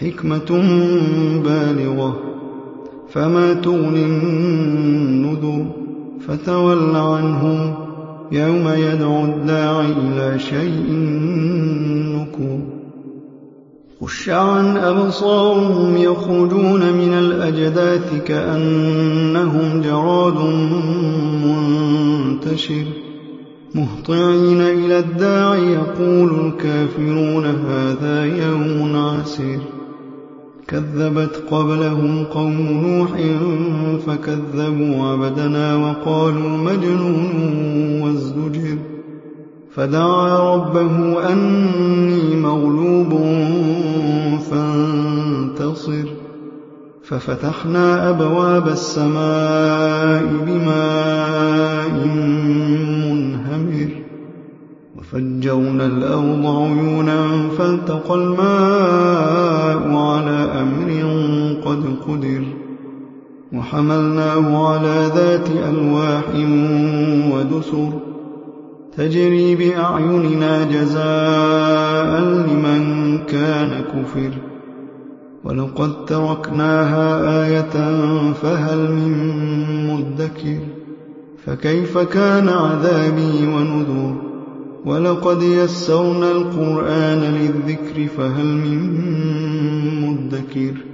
حكمة بالغة. فما تغني النذر فتول عنهم. يوم يدعو الداعي إلى شيء نكر. خش عن أبصارهم يخرجون من الأجداث كأنهم جراد منتشر. مهطعين إلى الداع يقول الكافرون هذا يوم عسير. كذبت قبلهم قوم نوح فكذبوا عبدنا وقالوا مجنون وازدجر. فدعا ربه أني مغلوب فانتصر. ففتحنا أبواب السماء بماء منهمر. وفجرنا الأرض عيونا فالتقى الماء قد قدر وحملناه على ذات ألواح ودسر تجري بأعيننا جزاء لمن كان كفر. ولقد تركناها آية فهل من مدكر؟ فكيف كان عذابي ونذر؟ ولقد يسرنا القرآن للذكر فهل من مدكر؟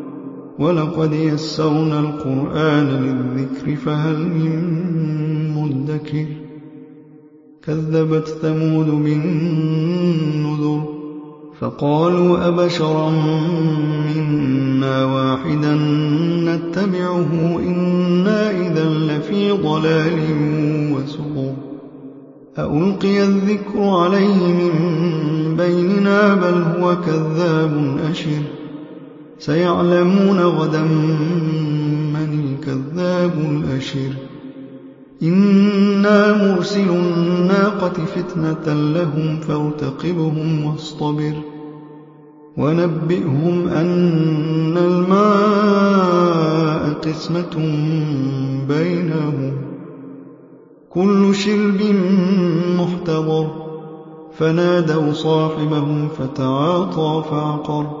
ولقد يسرنا القرآن للذكر فهل من مدكر كذبت ثمود بالنذر فقالوا أبشرا منا واحدا نتبعه إنا إذا لفي ضلال وسقر ألقي الذكر عليه من بيننا بل هو كذاب أشر سيعلمون غدا من الكذاب الأشر. إنا مرسل الناقة فتنة لهم فارتقبهم واصطبر. ونبئهم أن الماء قسمة بينهم. كل شرب محتضر. فنادوا صاحبهم فتعاطى فعقر.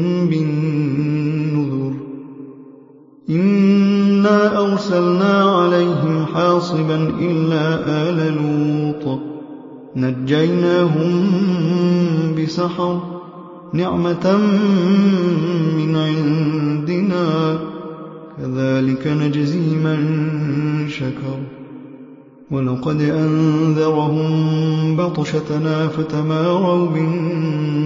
أرسلنا عليهم حاصبا إلا آل لوط نجيناهم بسحر نعمة من عندنا كذلك نجزي من شكر ولقد أنذرهم بطشتنا فتماروا بالنذر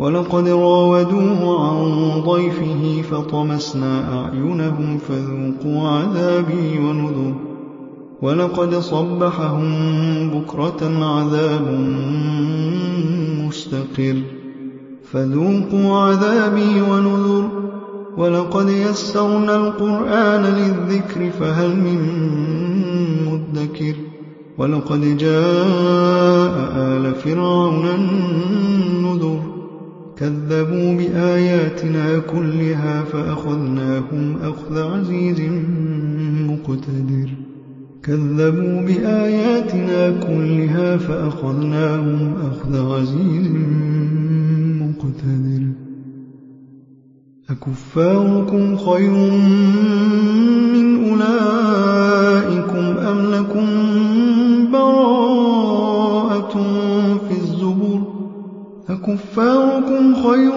ولقد راودوه عن ضيفه فطمسنا أعينهم فذوقوا عذابي ونذر. ولقد صبحهم بكرة عذاب مستقر. فذوقوا عذابي ونذر. ولقد يسرنا القرآن للذكر فهل من مدكر. ولقد جاء آل فرعون بآياتنا كلها فأخذناهم أخذ عزيز مقتدر. كذبوا بآياتنا كلها فأخذناهم أخذ عزيز مقتدر. أكفاركم خير من أولئكم أم لكم براءة في الزبر؟ أكفاركم خير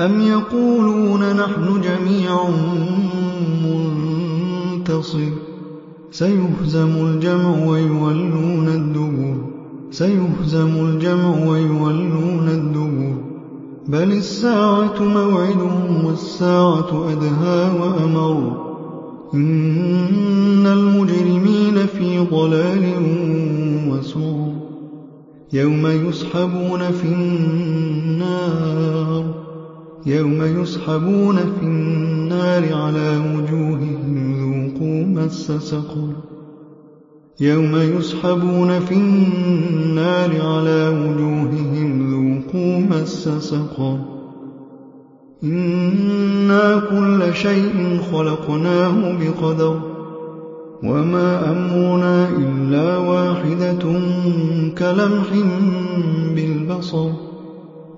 أم يقولون نحن جميع منتصر سيهزم الجمع ويولون الدبر سيهزم الجمع ويولون الدبر بل الساعة موعدهم والساعة أدهى وأمر إن المجرمين في ضلال وسعر يوم يسحبون في النار يوم يسحبون في النار على وجوههم ذوقوا مس سقر. يوم يسحبون في النار على وجوههم ذوقوا مس سقر. إنا كل شيء خلقناه بقدر. وما أمرنا إلا واحدة كلمح بالبصر.